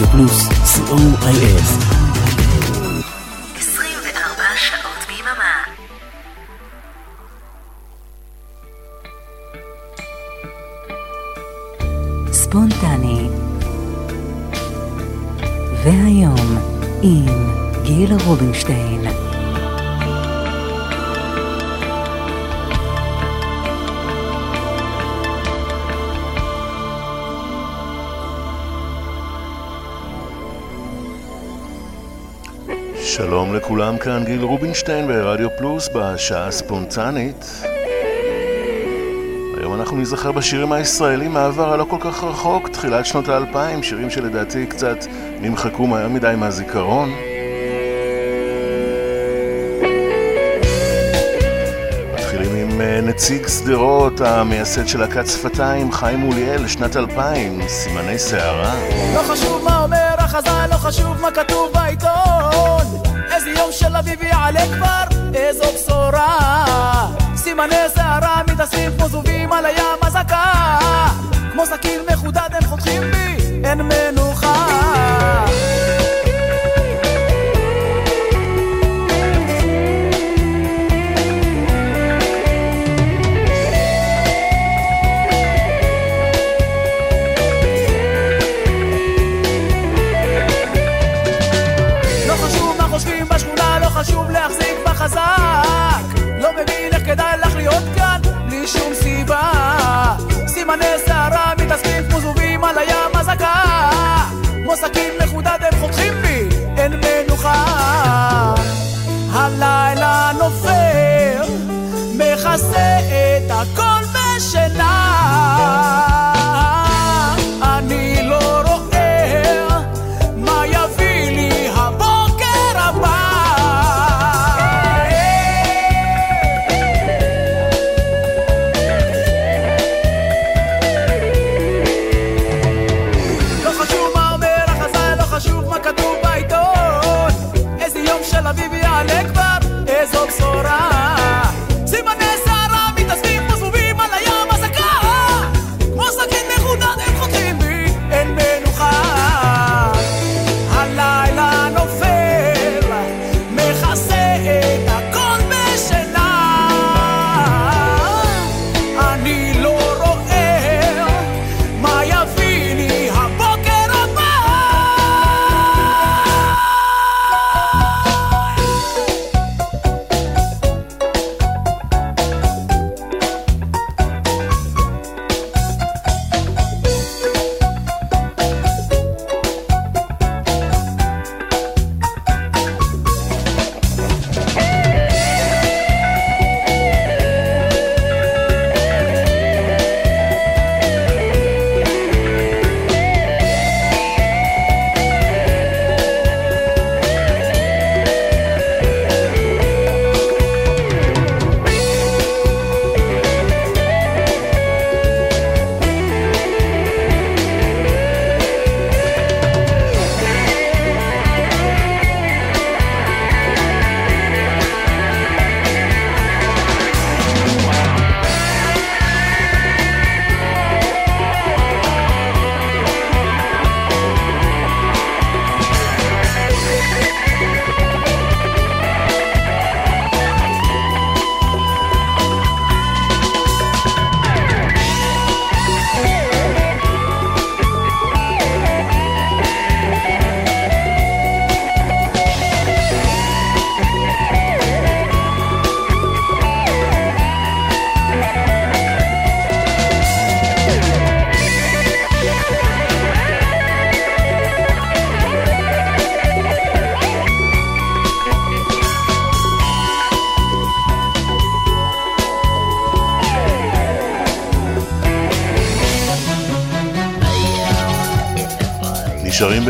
רדיו פלוס, co.il. 24 שעות ביממה. ספונטני והיום עם גילה רובינשטיין כאן גיל רובינשטיין ברדיו פלוס בשעה הספונטנית. היום אנחנו נזכר בשירים הישראלים מהעבר הלא כל כך רחוק, תחילת שנות האלפיים, שירים שלדעתי קצת נמחקו מהר מדי מהזיכרון. מתחילים עם אה, נציג שדרות, המייסד של להקת שפתיים, חיים מוליאל, שנת 2000, סימני סערה. לא חשוב מה אומר החז"ל, לא חשוב מה כתוב בעיתון איזה יום של אביב יעלה כבר, איזו בשורה סימני שערה מתאספים כמו זובים על הים הזקה כמו סכין מחודד הם חותכים בי, אין מנוחה כמו סכין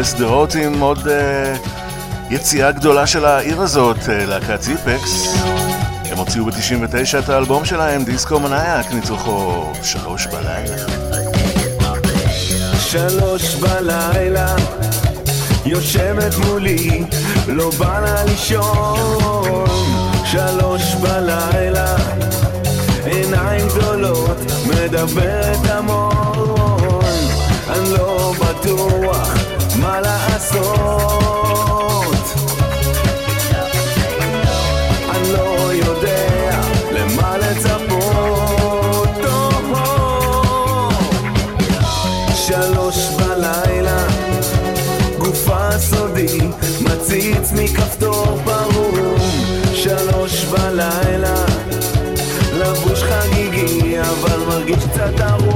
בשדרות עם עוד uh, יציאה גדולה של העיר הזאת, uh, להקת זיפקס. הם הוציאו ב-99 את האלבום שלהם, דיסקו מניאק, ניצוחו שלוש בלילה. שלוש בלילה, יושבת מולי, לא בא לה לישון. שלוש בלילה, עיניים גדולות, מדברת המון. אני לא בטוח מה לעשות? אני לא יודע למה לצפות. שלוש בלילה, גופה סודי, מציץ מכפתור פרום. שלוש בלילה, לבוש חגיגי, אבל מרגיש קצת ארוך.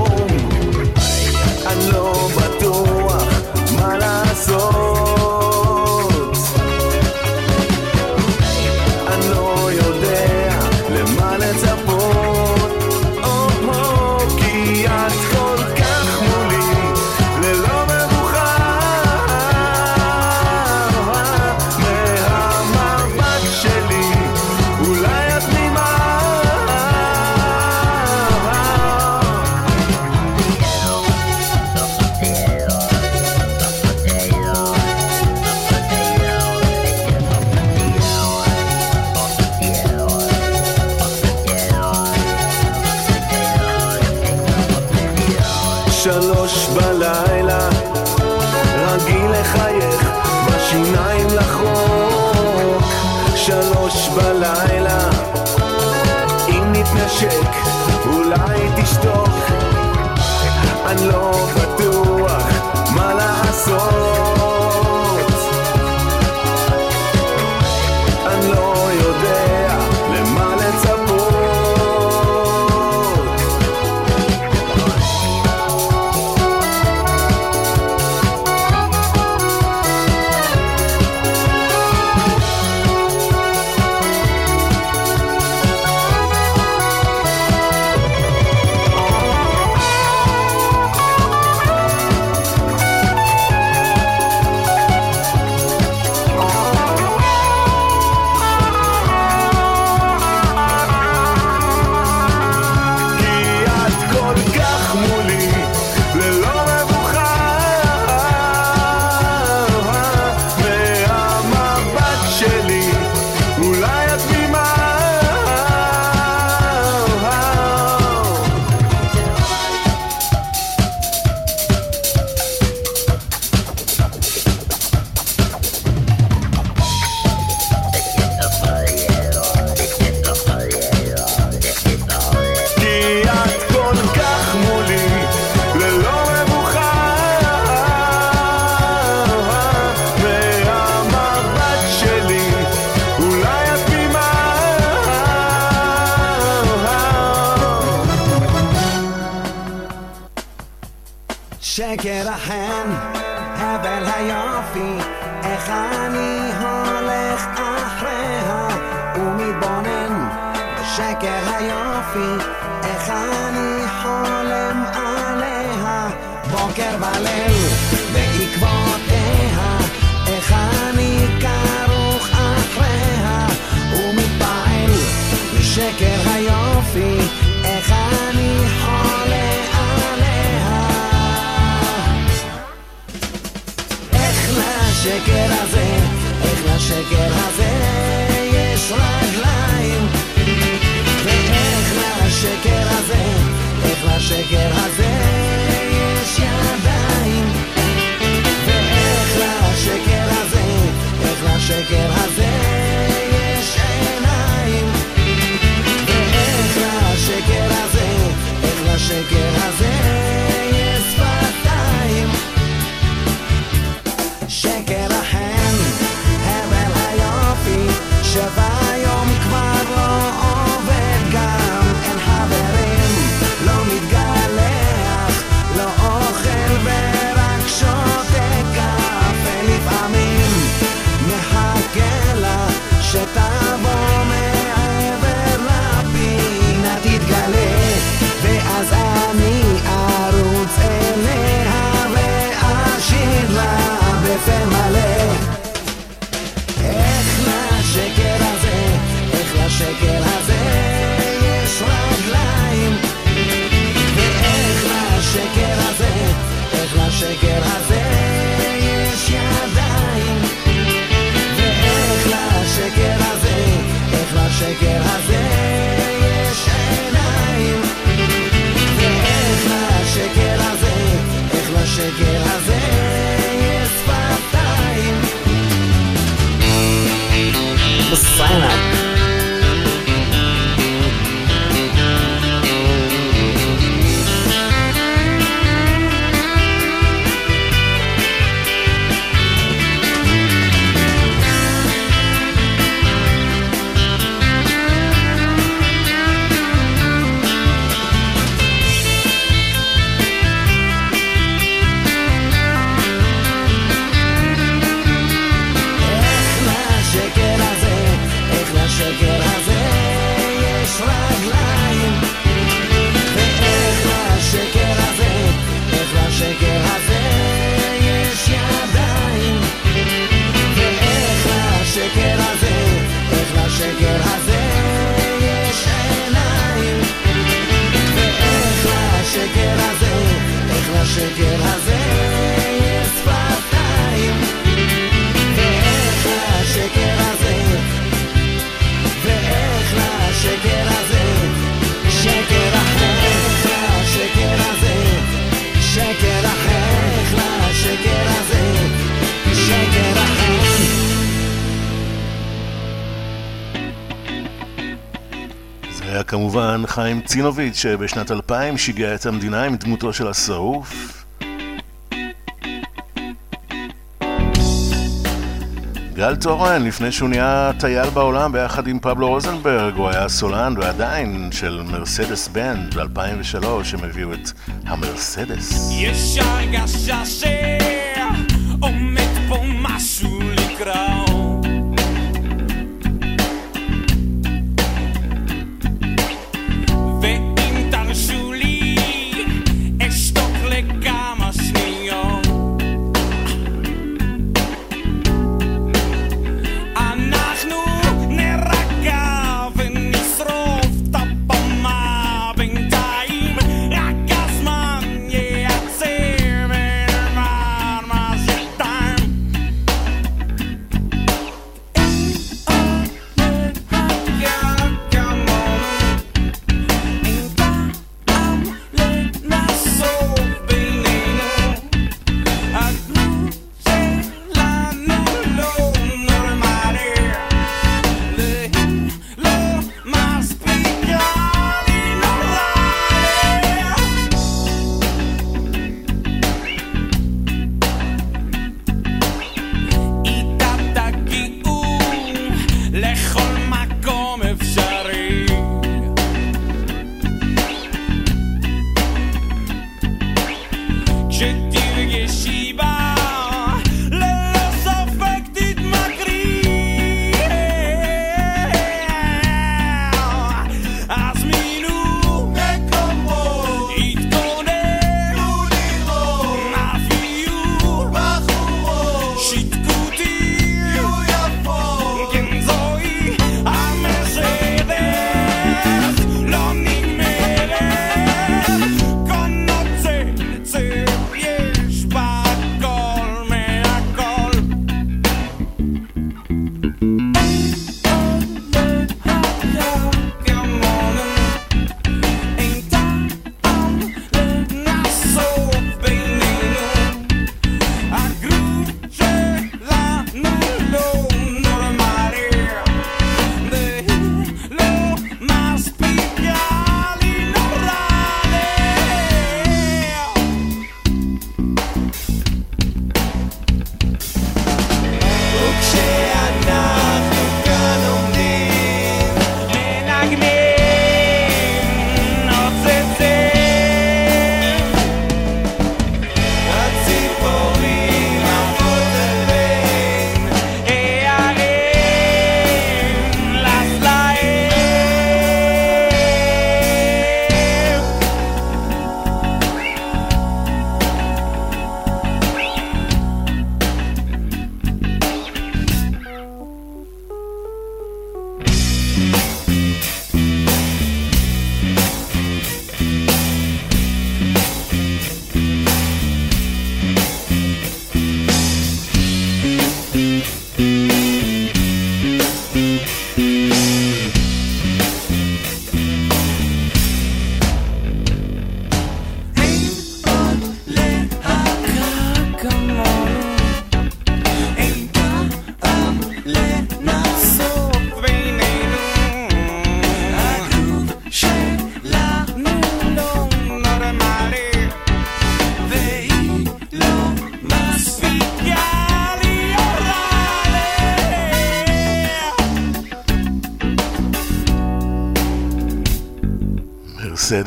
כמובן חיים צינוביץ' שבשנת 2000 שיגע את המדינה עם דמותו של השרוף. גל תורן, לפני שהוא נהיה טייל בעולם ביחד עם פבלו רוזנברג, הוא היה סולן ועדיין של מרסדס בנד ב-2003, הם הביאו את המרסדס. יש הרגשה שעומד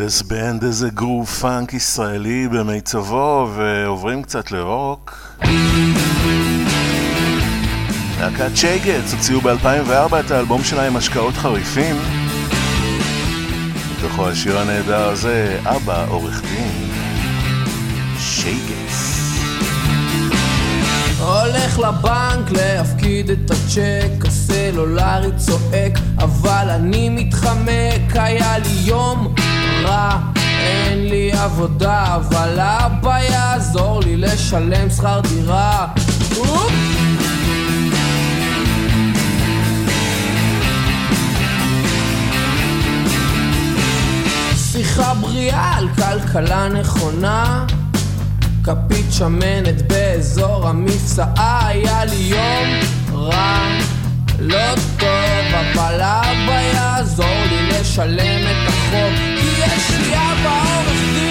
מרסדס בנד איזה גרוב פאנק ישראלי במיצבו, ועוברים קצת לרוק. להקת שייגץ הוציאו ב-2004 את האלבום שלה עם השקעות חריפים. מתוכו השיר הנהדר הזה, אבא עורך דין. שייגץ. הולך לבנק להפקיד את הצ'ק, הסלולרי צועק, אבל אני מתחמק, היה לי יום רע, אין לי עבודה, אבל אבא יעזור לי לשלם שכר דירה. אופ! שיחה בריאה על כלכלה נכונה כפית שמנת באזור המפסעה היה לי יום רע לא טוב אבל אבא יעזור לי לשלם את החוב כי יש לי אבא עורך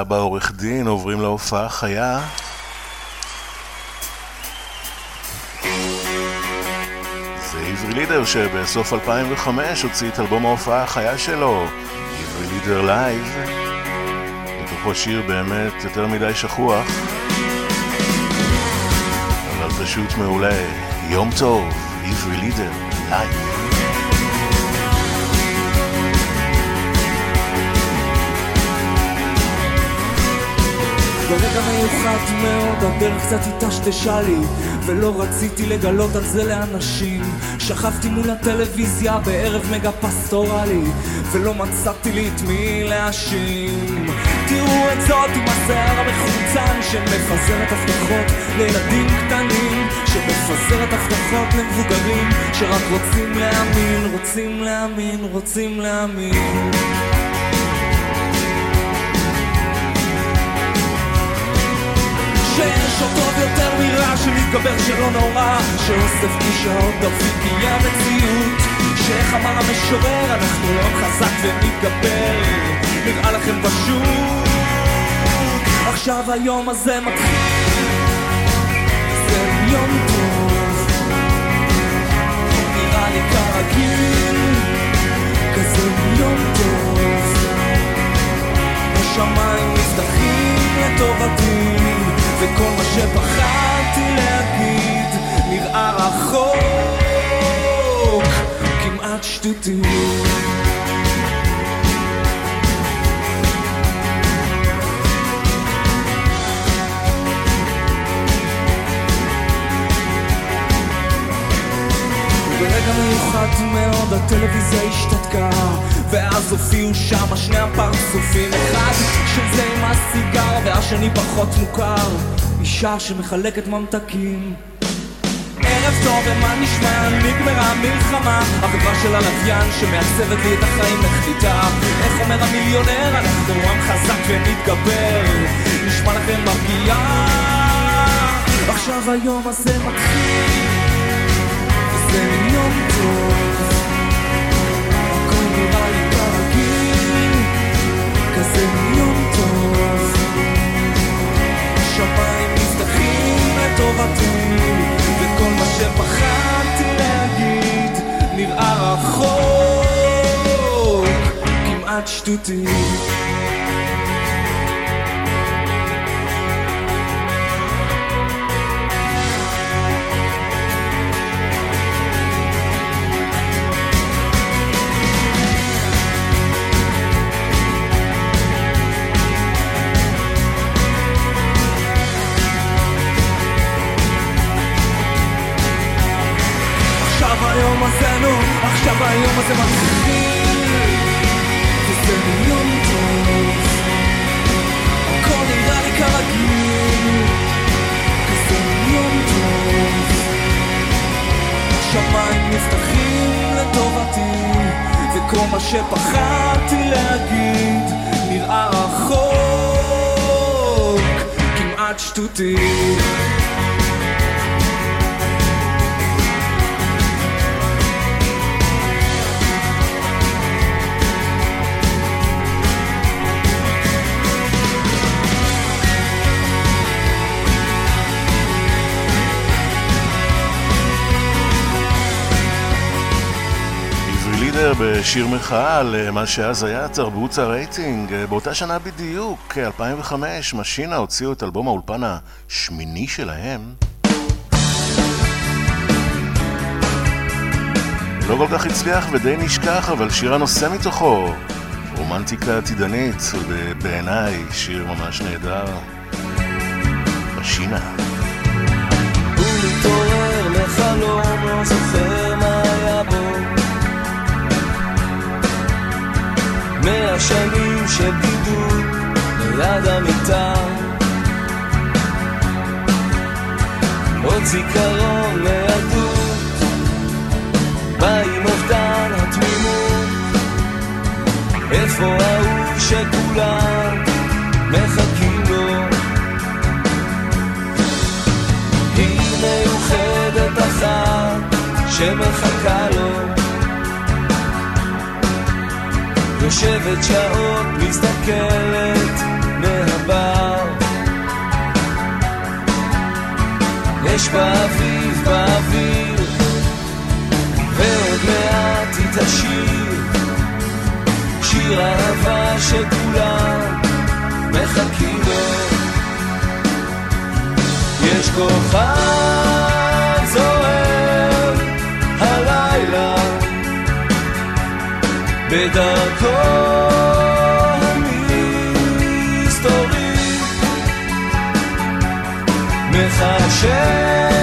אבא עורך דין, עוברים להופעה חיה. זה עברי לידר שבסוף 2005 הוציא את אלבום ההופעה החיה שלו, עברי לידר live. מתוכו שיר באמת יותר מדי שכוח, אבל פשוט מעולה. יום טוב, עברי לידר live. ברגע מיוחד מאוד הדרך קצת היטשטשה לי ולא רציתי לגלות על זה לאנשים. שכבתי מול הטלוויזיה בערב מגה פסטורלי ולא מצאתי לי את מי להאשים. תראו את זאת עם השיער המחוצן שמפזרת הבטחות לילדים קטנים שמפזרת הבטחות למבוגרים שרק רוצים להאמין, רוצים להאמין, רוצים להאמין שיש עוד טוב יותר מרע שמתגבר שלא נורא שאוסף גישות דופק יהיה המציאות שאיך אמר המשורר אנחנו לא חזק ונתגבר נראה לכם פשוט. עכשיו היום הזה מתחיל זה יום טוב הופיעו שם שני הפרצופים אחד של זה עם הסיגר והשני פחות מוכר. אישה שמחלקת ממתקים. ערב טוב, ומה נשמע? נגמרה המלחמה. החברה של הלוויין שמעצבת לי את החיים החליטה איך אומר המיליונר? אנחנו עם חזק ונתגבר. נשמע לכם מרגיע עכשיו היום הזה מתחיל וזה יום טוב השמיים נפתחים לטובתי וכל מה שפחדתי להגיד נראה רחוק כמעט שטותי היום הזה נו, עכשיו היום הזה מתחיל. וזה יום טוב. הכל נראה לי כרגיל. כזה יום טוב. השמיים נפתחים לטובתי וכל מה שפחדתי להגיד נראה רחוק כמעט שטותי בשיר מחאה על אה, מה שאז היה תרבות הרייטינג. אה, באותה שנה בדיוק, 2005, משינה הוציאו את אלבום האולפן השמיני שלהם. לא כל כך הצליח ודי נשכח, אבל שיר הנושא מתוכו, רומנטיקה עתידנית, ובעיניי שיר ממש נהדר. משינה. הוא לחלום, לא מאה שנים של בדידות ליד המיטה. עוד זיכרון לילדות, בא עם אובדן התמימות. איפה ההוא שכולם מחכים לו? היא מיוחדת אחת שמחכה לו יושבת שעות, מסתכלת מהבר. יש באביב באוויר ועוד מעט היא תשיר. שיר אהבה שכולם מחכים לו. יש כוכב בדרכו המסתורית מכשף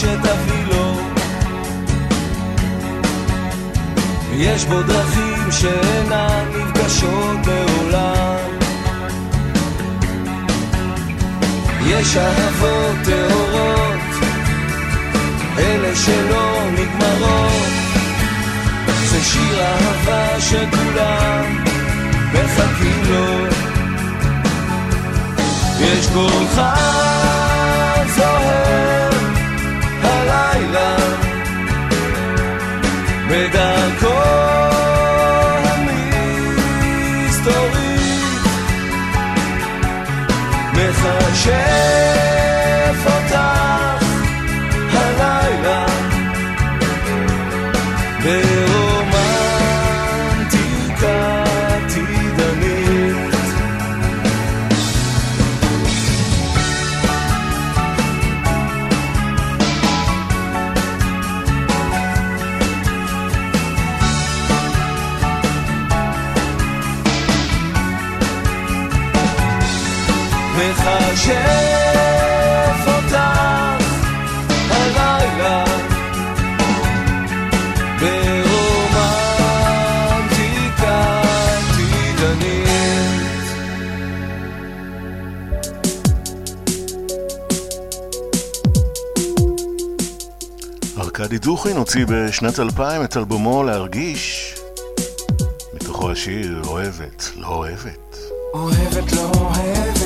שתביא לו יש בו דרכים שאינן נפגשות לעולם יש אהבות טהורות אלה שלא נגמרות. זה שיר אהבה שכולם מחכים לו. יש כוכב זוהר הלילה בדרכו המסתורית מכשף אותך הוציא בשנת 2000 את אלבומו להרגיש, מתוכו השיר אוהבת, לא אוהבת. אוהבת, לא אוהבת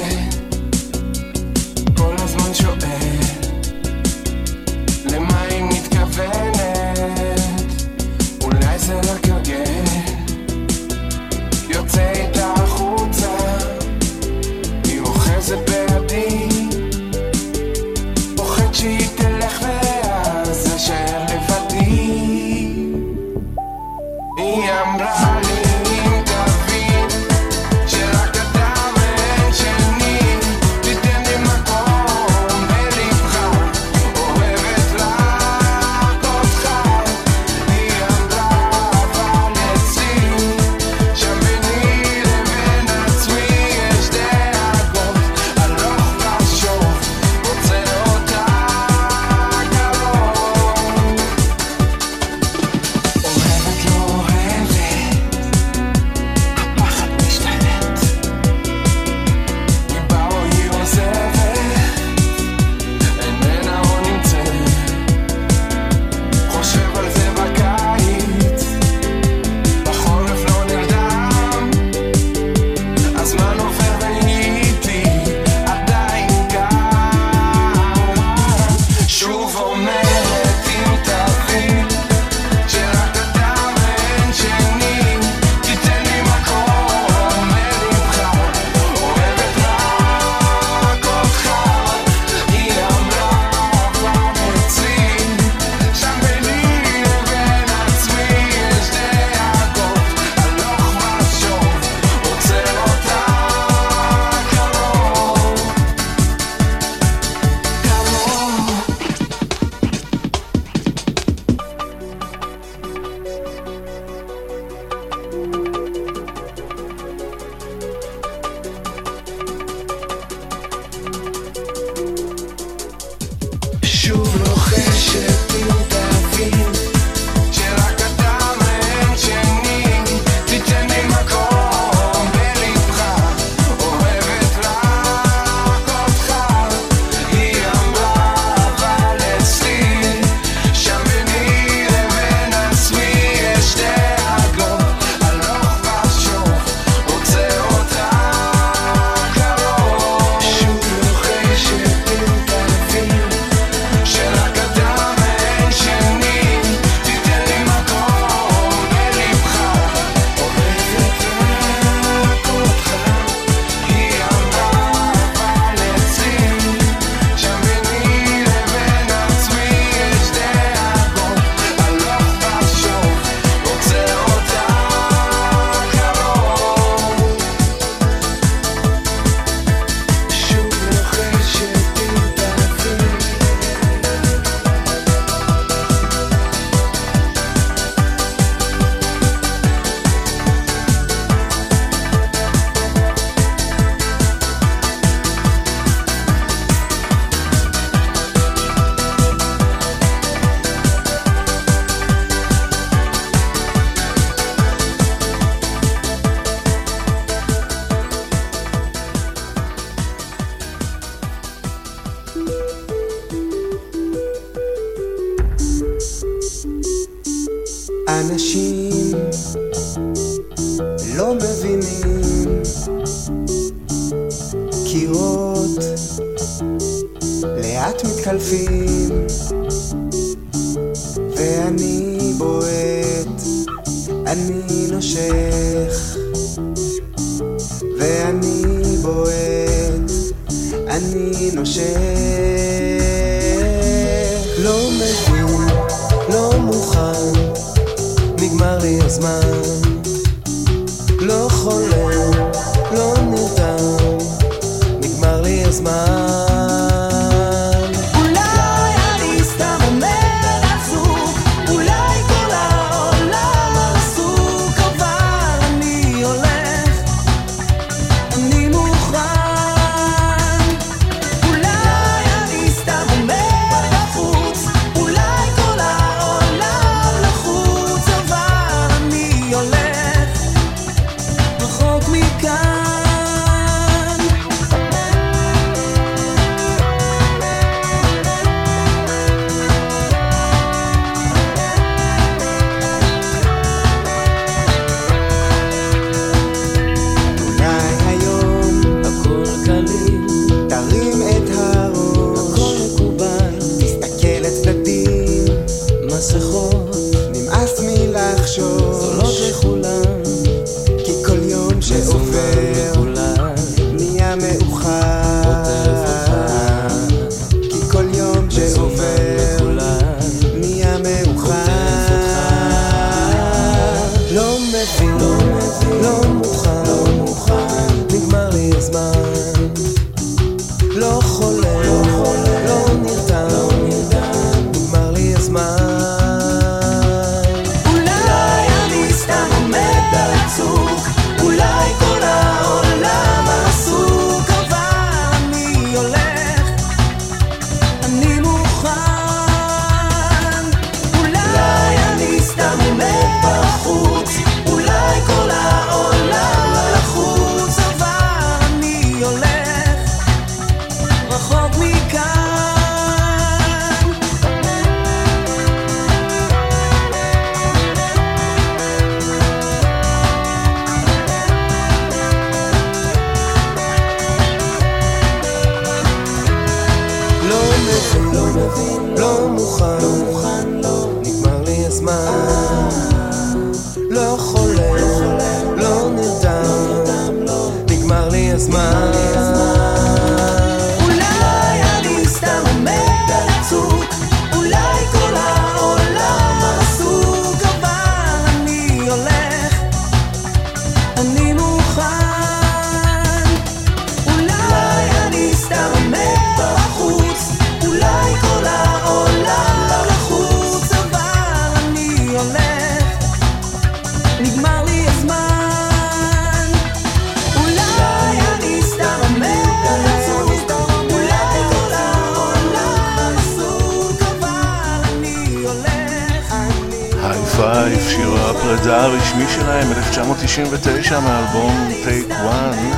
הפרידה הרשמי שלהם, 1999 מאלבום טייק וואן.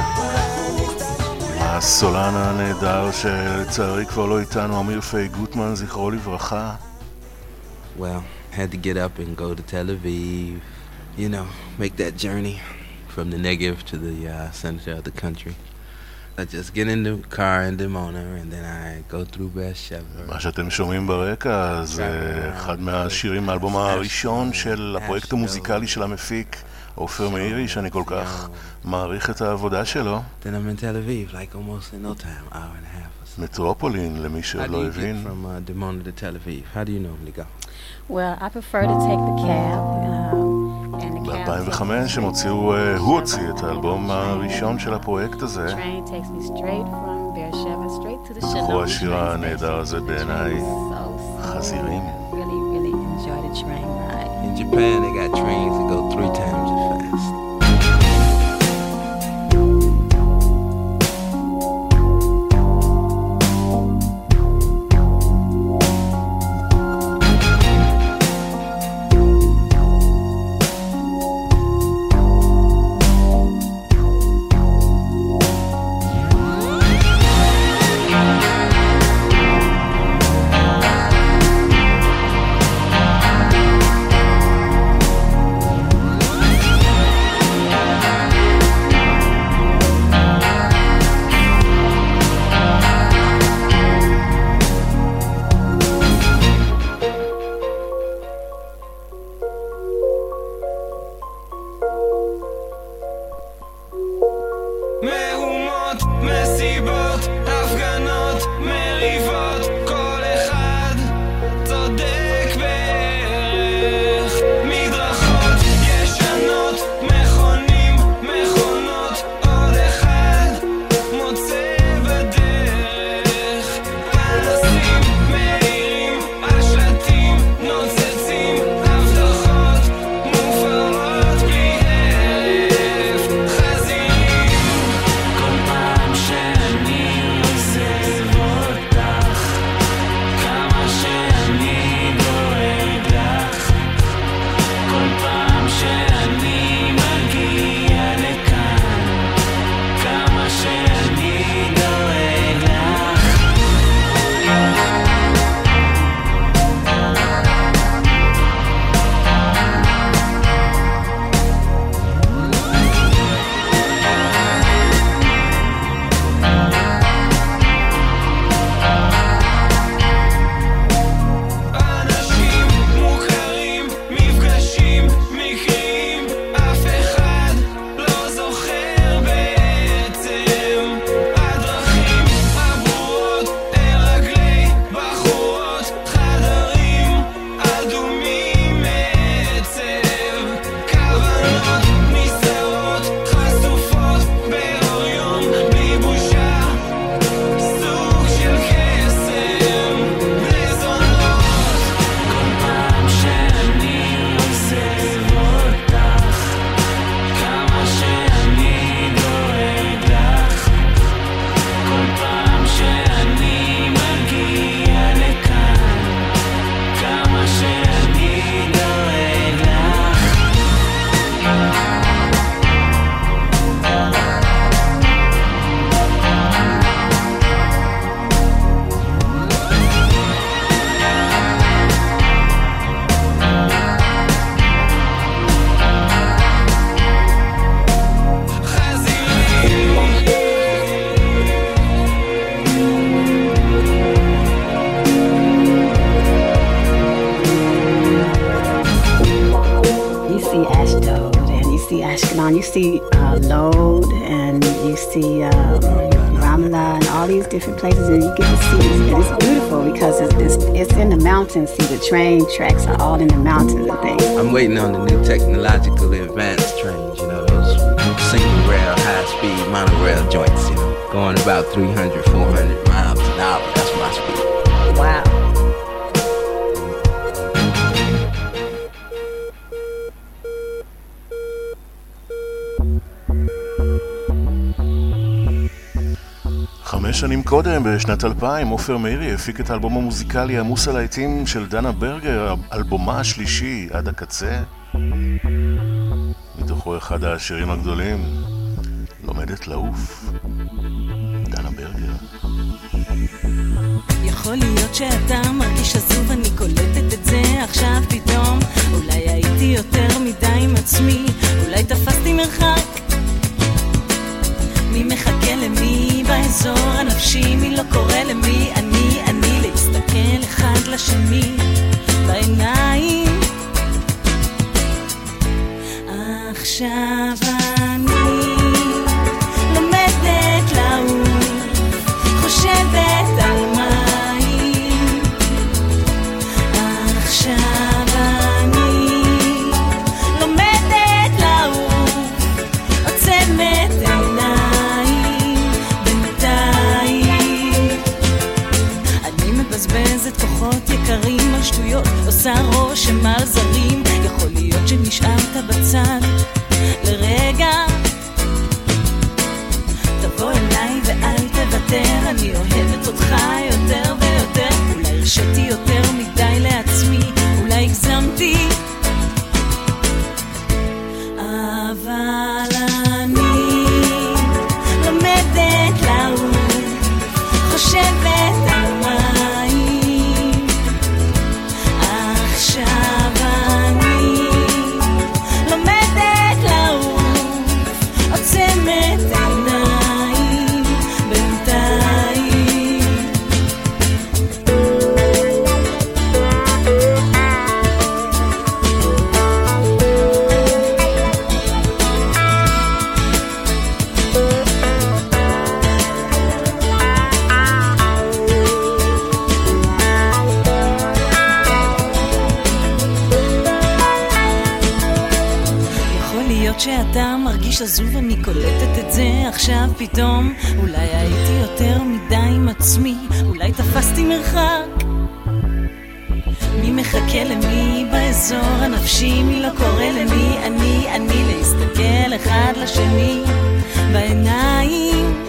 הסולן הנהדר שלצערי כבר לא איתנו, אמיר פיי גוטמן, זכרו לברכה. Well, had to get up and go to Tel Aviv, you know, make that journey from the Negev to the uh, center of the country. I just get in the car in Dimona and then I go through Beersheba. מה שאתם שומעים ברקע זה אחד מהשירים מהאלבום הראשון של הפרויקט המוזיקלי של המפיק עופר מאירי, שאני כל כך מעריך את העבודה שלו. Then I'm in Tel Aviv, like almost in no time, hour and a half. מטרופולין, למי How שעוד do לא you הבין. get from uh, Dimona to Tel Aviv? How do you normally go? Well, I prefer to take the cab. Um, and the cab ב-2005 הם הוציאו, אה, הוא הוציא את האלבום הראשון של הפרויקט הזה. זכור השיר הנהדר הזה בעיניי, חזירים. בשנת 2000, עופר מאירי הפיק את האלבום המוזיקלי עמוס הלהיטים של דנה ברגר, אלבומה השלישי, עד הקצה. מתוכו אחד השירים הגדולים, לומדת לעוף. דנה ברגר. יכול להיות שאתה מרגיש עזוב, אני קולטת את זה עכשיו פתאום. אולי הייתי יותר מדי עם עצמי, אולי תפסתי מרחק. מי מחכה למי באזור הנפשי, מי לא קורא למי, אני, אני, להסתכל אחד לשני בעיניים. עכשיו אני שטויות, עושה רושם על זרים. יכול להיות שנשארת בצד לרגע. תבוא אליי ואל תוותר, אני אוהבת אותך יותר ויותר. אולי הרשיתי יותר מדי לעצמי, אולי הגזמתי. אבל מרגיש עזוב, אני קולטת את זה עכשיו פתאום. אולי הייתי יותר מדי עם עצמי, אולי תפסתי מרחק. מי מחכה למי באזור הנפשי, מי לא קורא למי, אני, אני, להסתכל אחד לשני בעיניים.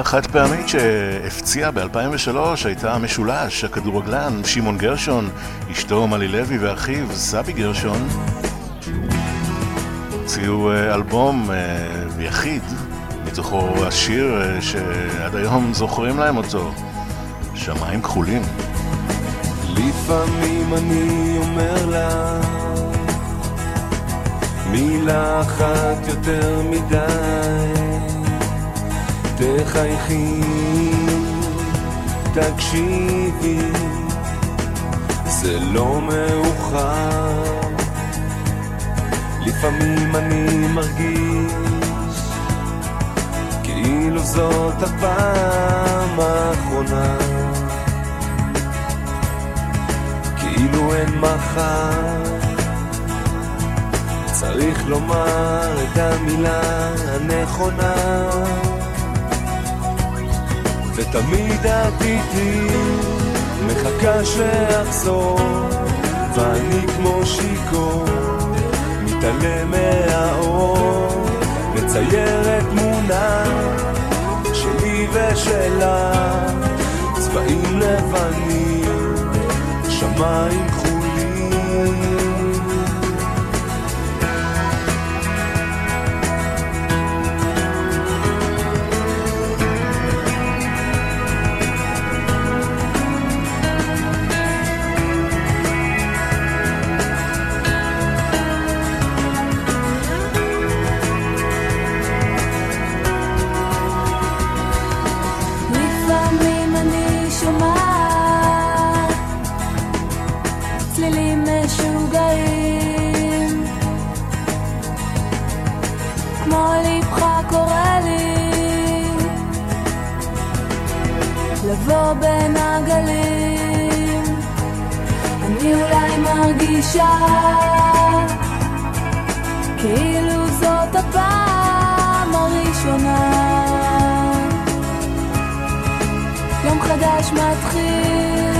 שלישייה חד פעמית שהפציעה ב-2003 הייתה המשולש, הכדורגלן שמעון גרשון, אשתו מלי לוי ואחיו סבי גרשון. הוציאו אה, אלבום אה, יחיד, מתוכו השיר אה, שעד היום זוכרים להם אותו, שמיים כחולים. לפעמים אני אומר לה מילה אחת יותר מדי תחייכי, תקשיבי זה לא מאוחר. לפעמים אני מרגיש כאילו זאת הפעם האחרונה. כאילו אין מחר. צריך לומר את המילה הנכונה ותמיד את איתי מחכה שאחזור ואני כמו שיכור מתעלם מהאור מציירת תמונה שלי ושלה. צבעים לבנים שמיים כחולים לבוא בין הגלים. אני אולי מרגישה כאילו זאת הפעם הראשונה. יום חדש מתחיל,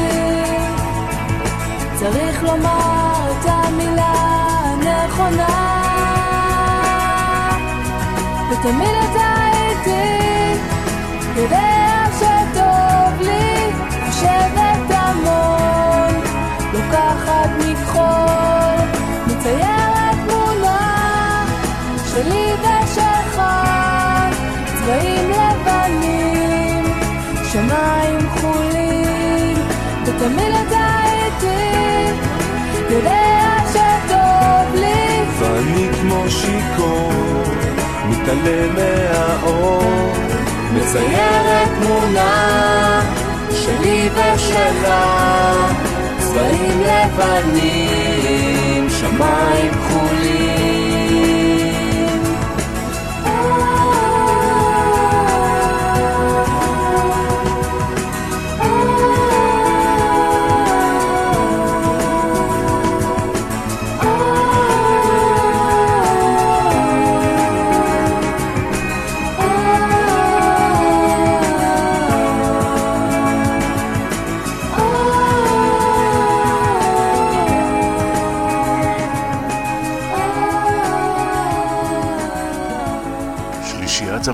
צריך לומר את המילה הנכונה. ותמיד אתה איתי, יודע המון, לוקחת מכחול, מציירת תמונה שלי ושלך, צבעים לבנים. שמיים כחולים, ותמיד אתה איתי, יודע שטוב לי. ואני כמו שיכור, מתעלם מהאור, מציירת תמונה שלי ושלה, צבעים לבנים, שמיים כחולים.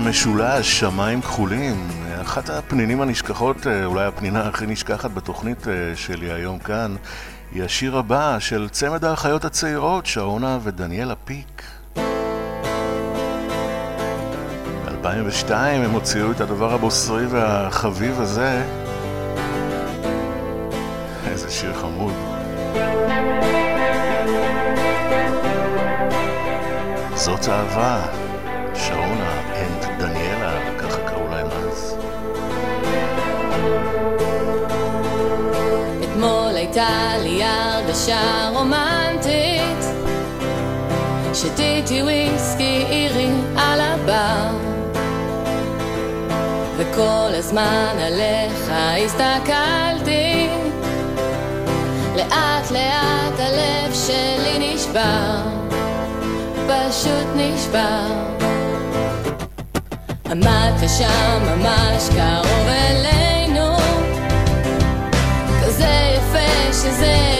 המשולש, שמיים כחולים, אחת הפנינים הנשכחות, אה, אולי הפנינה הכי נשכחת בתוכנית אה, שלי היום כאן, היא השיר הבא של צמד האחיות הצעירות, שרונה ודניאלה פיק. ב-2002 הם הוציאו את הדבר הבוסרי והחביב הזה. איזה שיר חמוד. זאת אהבה, שרונה הרגשה רומנטית שתיתי וויסקי אירי על הבר. וכל הזמן עליך הסתכלתי לאט לאט הלב שלי נשבר פשוט נשבר. עמדת שם ממש קרוב אלינו כזה יפה שזה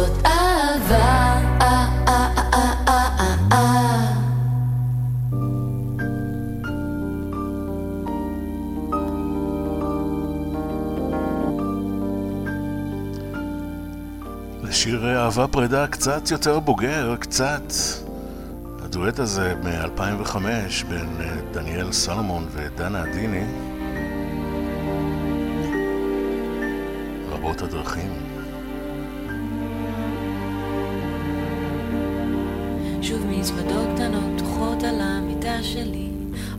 זאת אהבה. שיר אהבה פרידה קצת יותר בוגר, קצת. הדואט הזה מ-2005 בין אה, דניאל סלומון ודנה עדיני. רבות הדרכים. שוב מזוודות קטנות פתוחות על המיטה שלי.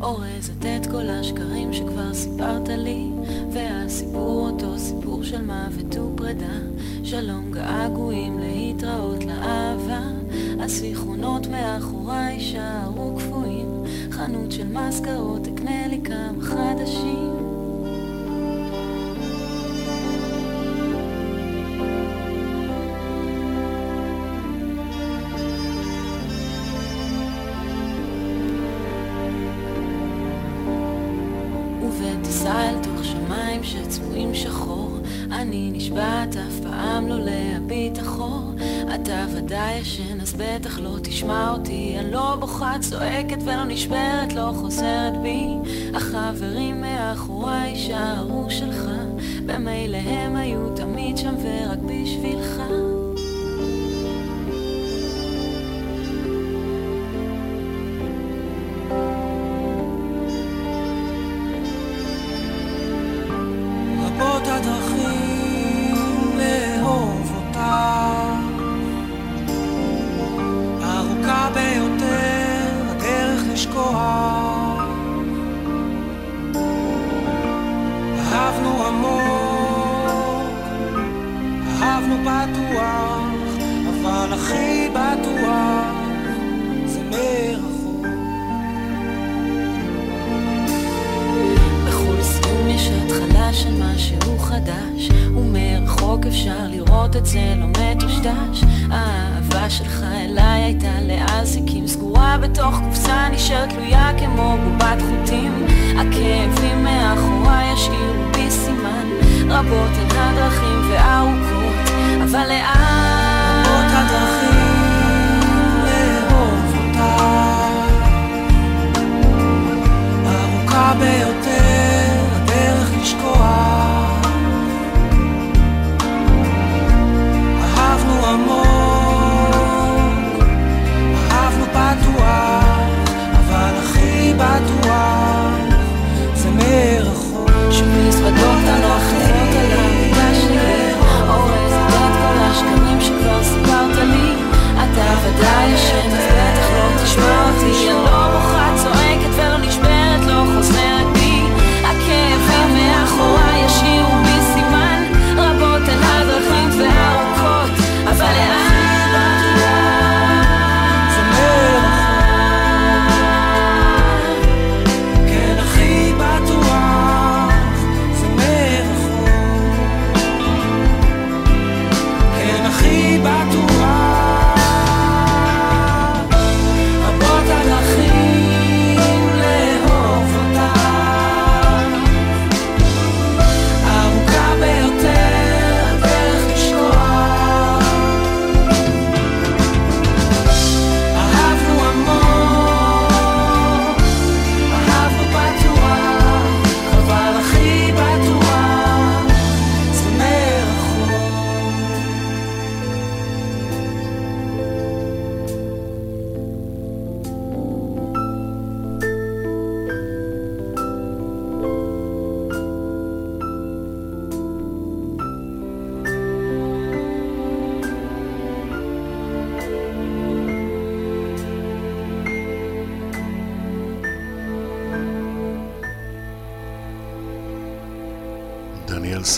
אורזת את כל השקרים שכבר סיפרת לי והסיפור אותו סיפור של מוות ופרידה. שלום געגועים להתראות לאהבה הזיכרונות מאחוריי יישארו קפואים. חנות של מזכרות אקנה לי כמה חדשים פעם לא להביט אחור. אתה ודאי ישן אז בטח לא תשמע אותי. אני לא בוכה צועקת ולא נשברת לא חוזרת בי. החברים מאחוריי יישארו שלך במילא הם היו תמיד שם ורק בשבילך חדש ומרחוק אפשר לראות את זה לא מטושטש האהבה שלך אליי הייתה לאזיקים סגורה בתוך קופסה נשארת תלויה כמו בובת חוטים. הכאבים מאחוריי ישאירו בי סימן רבות הן הדרכים וארוכות אבל לאן רבות הדרכים לאהוב אותך ביותר הדרך לשכוח הכי בטוח זה מרחוק שוב מזוודות הלוחיות על המיטה שלי אורזת את כל השקרים שכבר סיפרת לי אתה ודאי ישן אז בטח לא תשמע אותי אני לא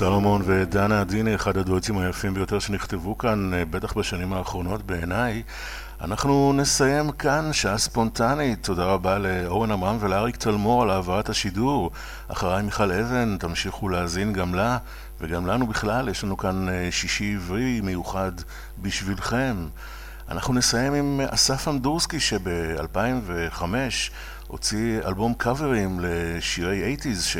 סלומון ודנה עדיני, אחד הדואטים היפים ביותר שנכתבו כאן, אה, בטח בשנים האחרונות בעיניי. אנחנו נסיים כאן שעה ספונטנית. תודה רבה לאורן עמרם ולאריק תלמור על העברת השידור. אחריי מיכל אבן, תמשיכו להאזין גם לה וגם לנו בכלל. יש לנו כאן אה, שישי עברי מיוחד בשבילכם. אנחנו נסיים עם אסף אמדורסקי שב-2005 הוציא אלבום קאברים לשירי 80's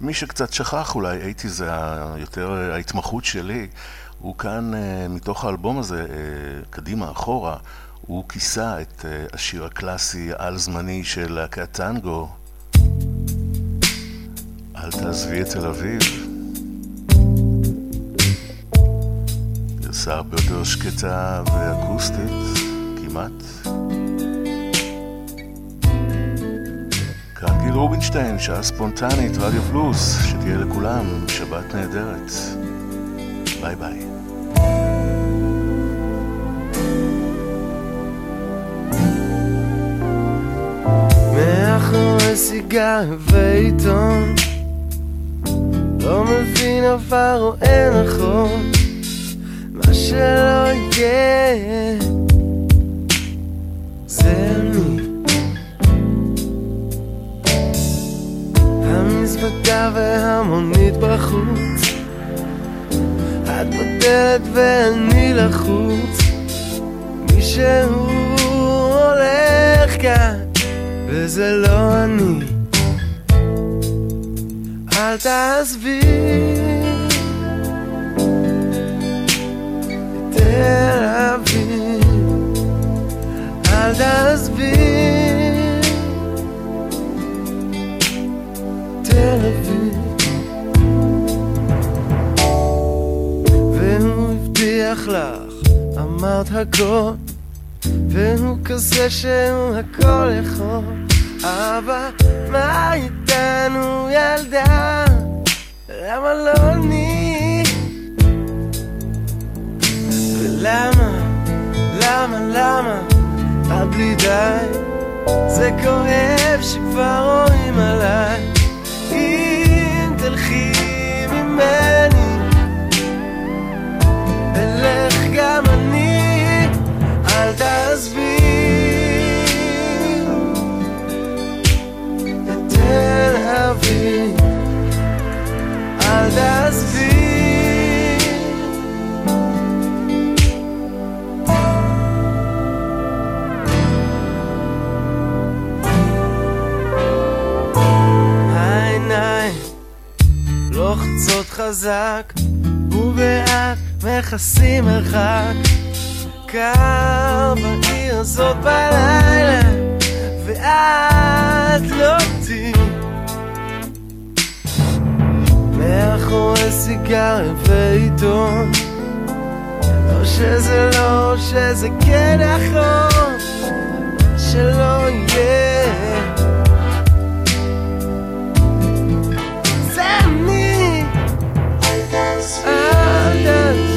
שמי שקצת שכח אולי 80's זה יותר ההתמחות שלי הוא כאן אה, מתוך האלבום הזה, אה, קדימה אחורה, הוא כיסה את אה, השיר הקלאסי על זמני של להקת טנגו אל תעזבי את תל אביב גרסה הרבה יותר שקטה ואקוסטית, כמעט. כאן גיל רובינשטיין, שעה ספונטנית, רדיו פלוס, שתהיה לכולם שבת נהדרת. ביי ביי. מאחורי סיגריה ועיתון לא מבין עבר אין נכון מה שלא יהיה זה אני המזוודה והמונית בחוץ את בדלת ואני לחוץ. מישהו הולך כאן וזה לא אני. אל תעזבי. תל אביב. אל תעזבי אמרת הכל והוא כזה שהוא הכל יכול אבל מה איתנו ילדה? למה לא אני? ולמה, למה, למה את בלי די? זה כואב שכבר רואים עליי ממני. אלך גם אני אל תעזבי. את תל אביב אל תעזבי לוחצות חזק ובאט מכסים מרחק. קר בעיר הזאת בלילה ואת לא תהיי מאחורי סיגריה ועיתון. לא שזה לא, שזה כן נכון שלא יהיה תעזבי,